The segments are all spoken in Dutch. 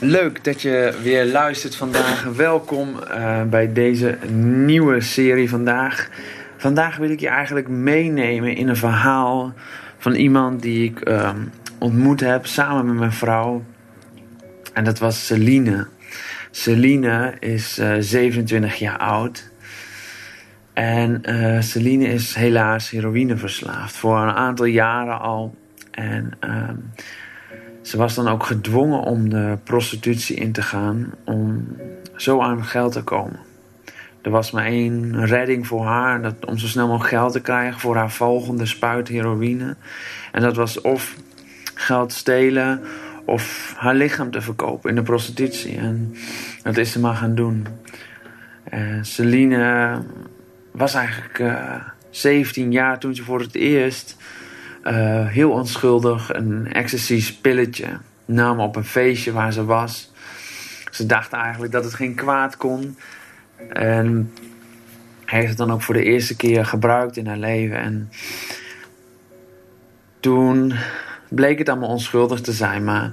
Leuk dat je weer luistert vandaag. Welkom uh, bij deze nieuwe serie vandaag. Vandaag wil ik je eigenlijk meenemen in een verhaal van iemand die ik uh, ontmoet heb samen met mijn vrouw. En dat was Celine. Celine is uh, 27 jaar oud. En uh, Celine is helaas heroïneverslaafd voor een aantal jaren al. En uh, ze was dan ook gedwongen om de prostitutie in te gaan om zo aan geld te komen. Er was maar één redding voor haar, dat, om zo snel mogelijk geld te krijgen voor haar volgende spuit heroïne. En dat was of geld stelen of haar lichaam te verkopen in de prostitutie. En dat is ze maar gaan doen. Uh, Celine was eigenlijk uh, 17 jaar toen ze voor het eerst uh, heel onschuldig een ecstasy pilletje nam op een feestje waar ze was. Ze dacht eigenlijk dat het geen kwaad kon. En heeft het dan ook voor de eerste keer gebruikt in haar leven. En toen bleek het allemaal onschuldig te zijn. Maar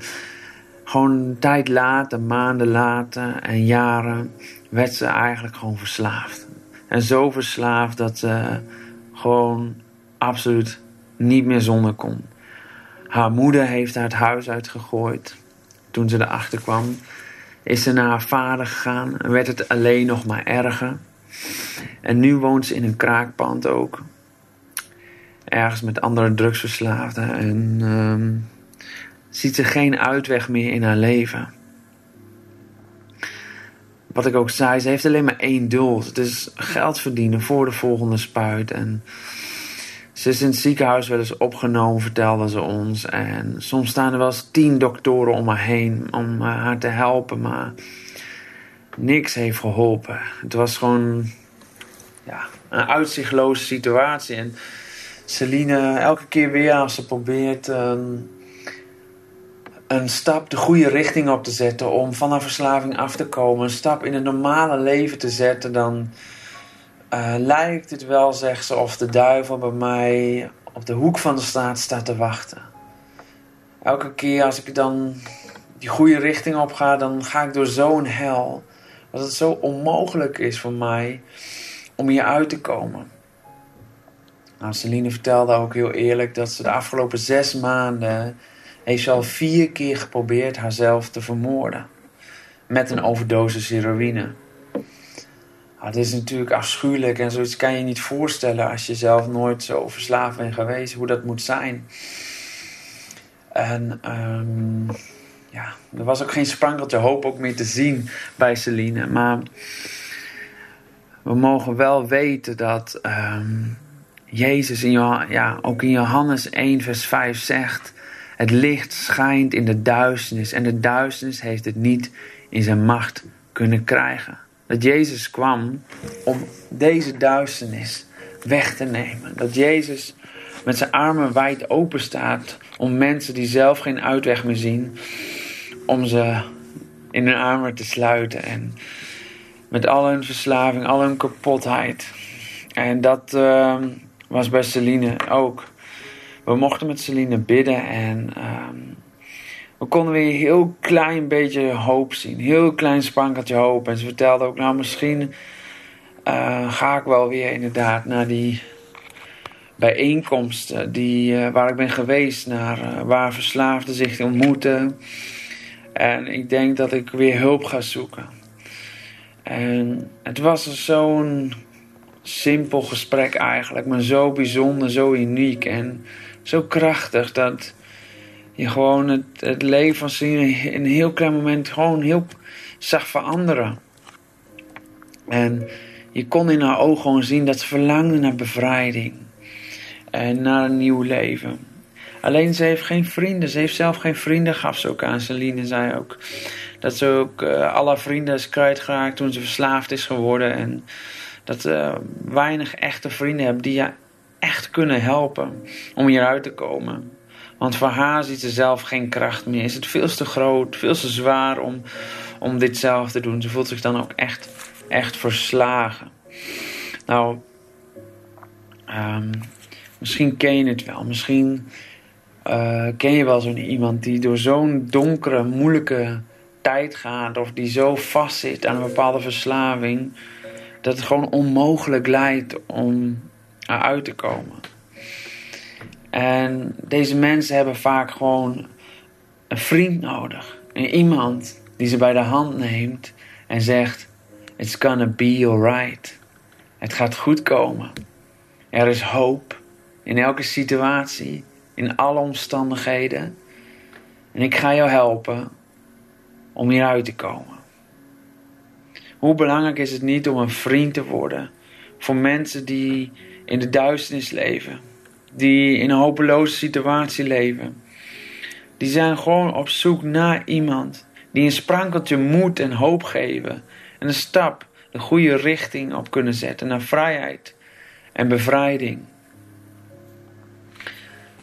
gewoon een tijd later, maanden later en jaren, werd ze eigenlijk gewoon verslaafd. En zo verslaafd dat ze gewoon absoluut niet meer zonder kon. Haar moeder heeft haar het huis uitgegooid. Toen ze erachter kwam, is ze naar haar vader gegaan en werd het alleen nog maar erger. En nu woont ze in een kraakpand ook. Ergens met andere drugsverslaafden. En um, ziet ze geen uitweg meer in haar leven. Wat ik ook zei, ze heeft alleen maar één doel. Het is geld verdienen voor de volgende spuit. En ze is in het ziekenhuis wel eens opgenomen, vertelde ze ons. En soms staan er wel eens tien doktoren om haar heen om haar te helpen. Maar niks heeft geholpen. Het was gewoon ja, een uitzichtloze situatie. En Celine, elke keer weer als ze probeert um, een stap de goede richting op te zetten om van haar verslaving af te komen, een stap in het normale leven te zetten, dan uh, lijkt het wel, zegt ze, of de duivel bij mij op de hoek van de straat staat te wachten. Elke keer als ik dan die goede richting op ga, dan ga ik door zo'n hel. Dat het zo onmogelijk is voor mij om hier uit te komen. Nou, Celine vertelde ook heel eerlijk dat ze de afgelopen zes maanden al vier keer geprobeerd haarzelf te vermoorden. Met een overdosis heroïne. Het is natuurlijk afschuwelijk en zoiets kan je niet voorstellen als je zelf nooit zo verslaafd bent geweest, hoe dat moet zijn. En um, ja, er was ook geen sprankeltje hoop ook meer te zien bij Celine. Maar we mogen wel weten dat um, Jezus in, ja, ook in Johannes 1, vers 5 zegt: Het licht schijnt in de duisternis en de duisternis heeft het niet in zijn macht kunnen krijgen. Dat Jezus kwam om deze duisternis weg te nemen. Dat Jezus met zijn armen wijd open staat om mensen die zelf geen uitweg meer zien, om ze in hun armen te sluiten. En met al hun verslaving, al hun kapotheid. En dat uh, was bij Celine ook. We mochten met Celine bidden en uh, we konden weer een heel klein beetje hoop zien. Heel klein sprankeltje hoop. En ze vertelde ook, nou misschien uh, ga ik wel weer inderdaad naar die bijeenkomsten die, uh, waar ik ben geweest. Naar, uh, waar verslaafden zich ontmoeten. En ik denk dat ik weer hulp ga zoeken. En het was zo'n simpel gesprek eigenlijk. Maar zo bijzonder, zo uniek en zo krachtig dat je gewoon het, leven van Celine in een heel klein moment gewoon heel zag veranderen. En je kon in haar ogen gewoon zien dat ze verlangde naar bevrijding. En naar een nieuw leven. Alleen ze heeft geen vrienden. Ze heeft zelf geen vrienden, gaf ze ook aan. Celine zei ook dat ze ook uh, alle vrienden is kwijtgeraakt toen ze verslaafd is geworden. En dat ze weinig echte vrienden hebben die je echt kunnen helpen om hieruit te komen. Want voor haar ziet ze zelf geen kracht meer. Is het veel te groot, veel te zwaar om, om dit zelf te doen. Ze voelt zich dan ook echt, echt verslagen. Nou, um, misschien ken je het wel. Misschien uh, ken je wel zo'n iemand die door zo'n donkere, moeilijke tijd gaat of die zo vastzit aan een bepaalde verslaving, dat het gewoon onmogelijk lijkt om eruit te komen. En deze mensen hebben vaak gewoon een vriend nodig. iemand die ze bij de hand neemt en zegt: It's gonna be alright. Het gaat goed komen. Er is hoop in elke situatie, in alle omstandigheden. En ik ga jou helpen om hieruit te komen. Hoe belangrijk is het niet om een vriend te worden voor mensen die in de duisternis leven, die in een hopeloze situatie leven. Die zijn gewoon op zoek naar iemand die een sprankeltje moed en hoop geven en een stap de goede richting op kunnen zetten naar vrijheid en bevrijding.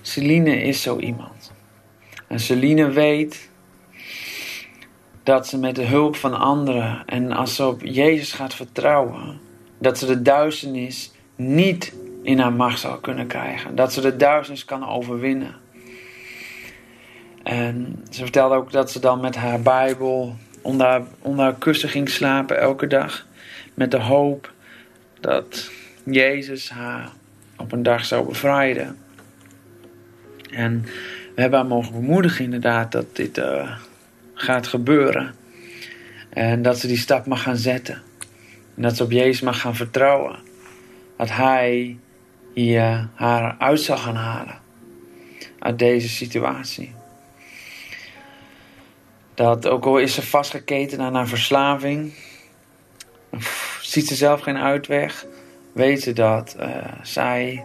Celine is zo iemand. En Celine weet dat ze met de hulp van anderen en als ze op Jezus gaat vertrouwen, dat ze de duisternis niet in haar macht zal kunnen krijgen. Dat ze de duisternis kan overwinnen. En ze vertelde ook dat ze dan met haar Bijbel onder onder kussen ging slapen elke dag. Met de hoop dat Jezus haar op een dag zou bevrijden. En we hebben haar mogen bemoedigen inderdaad dat dit uh, gaat gebeuren. En dat ze die stap mag gaan zetten. En dat ze op Jezus mag gaan vertrouwen. Dat Hij hier haar uit zal gaan halen. Uit deze situatie. Dat ook al is ze vastgeketen aan haar verslaving. Ziet ze zelf geen uitweg. Weet ze dat uh, zij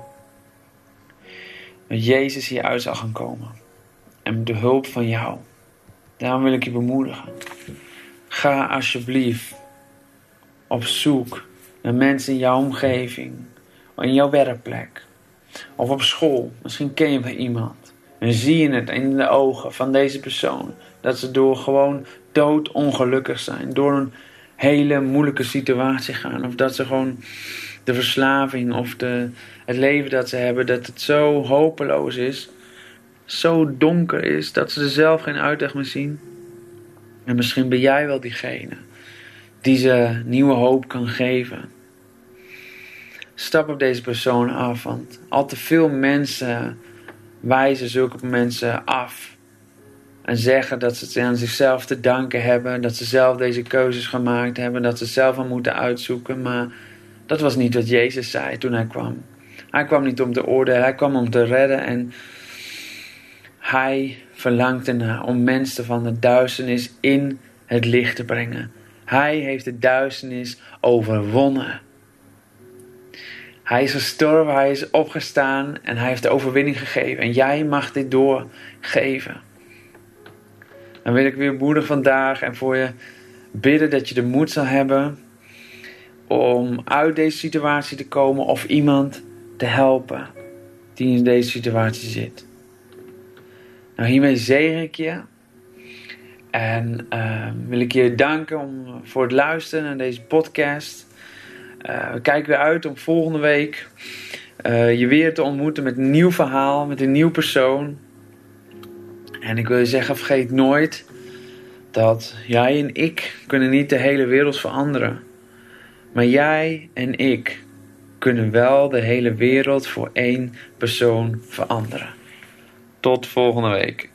met Jezus hier uit zal gaan komen. En de hulp van jou. Daarom wil ik je bemoedigen. Ga alsjeblieft op zoek naar mensen in jouw omgeving. In jouw werkplek. Of op school. Misschien ken je wel iemand. En zie je het in de ogen van deze persoon. Dat ze door gewoon doodongelukkig zijn. Door een hele moeilijke situatie gaan. Of dat ze gewoon de verslaving of de, het leven dat ze hebben. Dat het zo hopeloos is zo donker is dat ze er zelf geen uitweg meer zien. En misschien ben jij wel diegene die ze nieuwe hoop kan geven. Stap op deze persoon af, want al te veel mensen wijzen zulke mensen af. En zeggen dat ze het aan zichzelf te danken hebben, dat ze zelf deze keuzes gemaakt hebben, dat ze zelf aan moeten uitzoeken. Maar dat was niet wat Jezus zei toen hij kwam. Hij kwam niet om te oordelen, hij kwam om te redden. En hij verlangt ernaar om mensen van de duisternis in het licht te brengen. Hij heeft de duisternis overwonnen. Hij is gestorven, hij is opgestaan en hij heeft de overwinning gegeven. En jij mag dit doorgeven. Dan wil ik weer moedig vandaag en voor je bidden dat je de moed zal hebben om uit deze situatie te komen of iemand te helpen die in deze situatie zit. Nou, hiermee zegen ik je. En uh, wil ik je danken om, voor het luisteren naar deze podcast. Uh, we kijken weer uit om volgende week uh, je weer te ontmoeten met een nieuw verhaal, met een nieuw persoon. En ik wil je zeggen, vergeet nooit dat jij en ik kunnen niet de hele wereld veranderen. Maar jij en ik kunnen wel de hele wereld voor één persoon veranderen. Tot volgende week.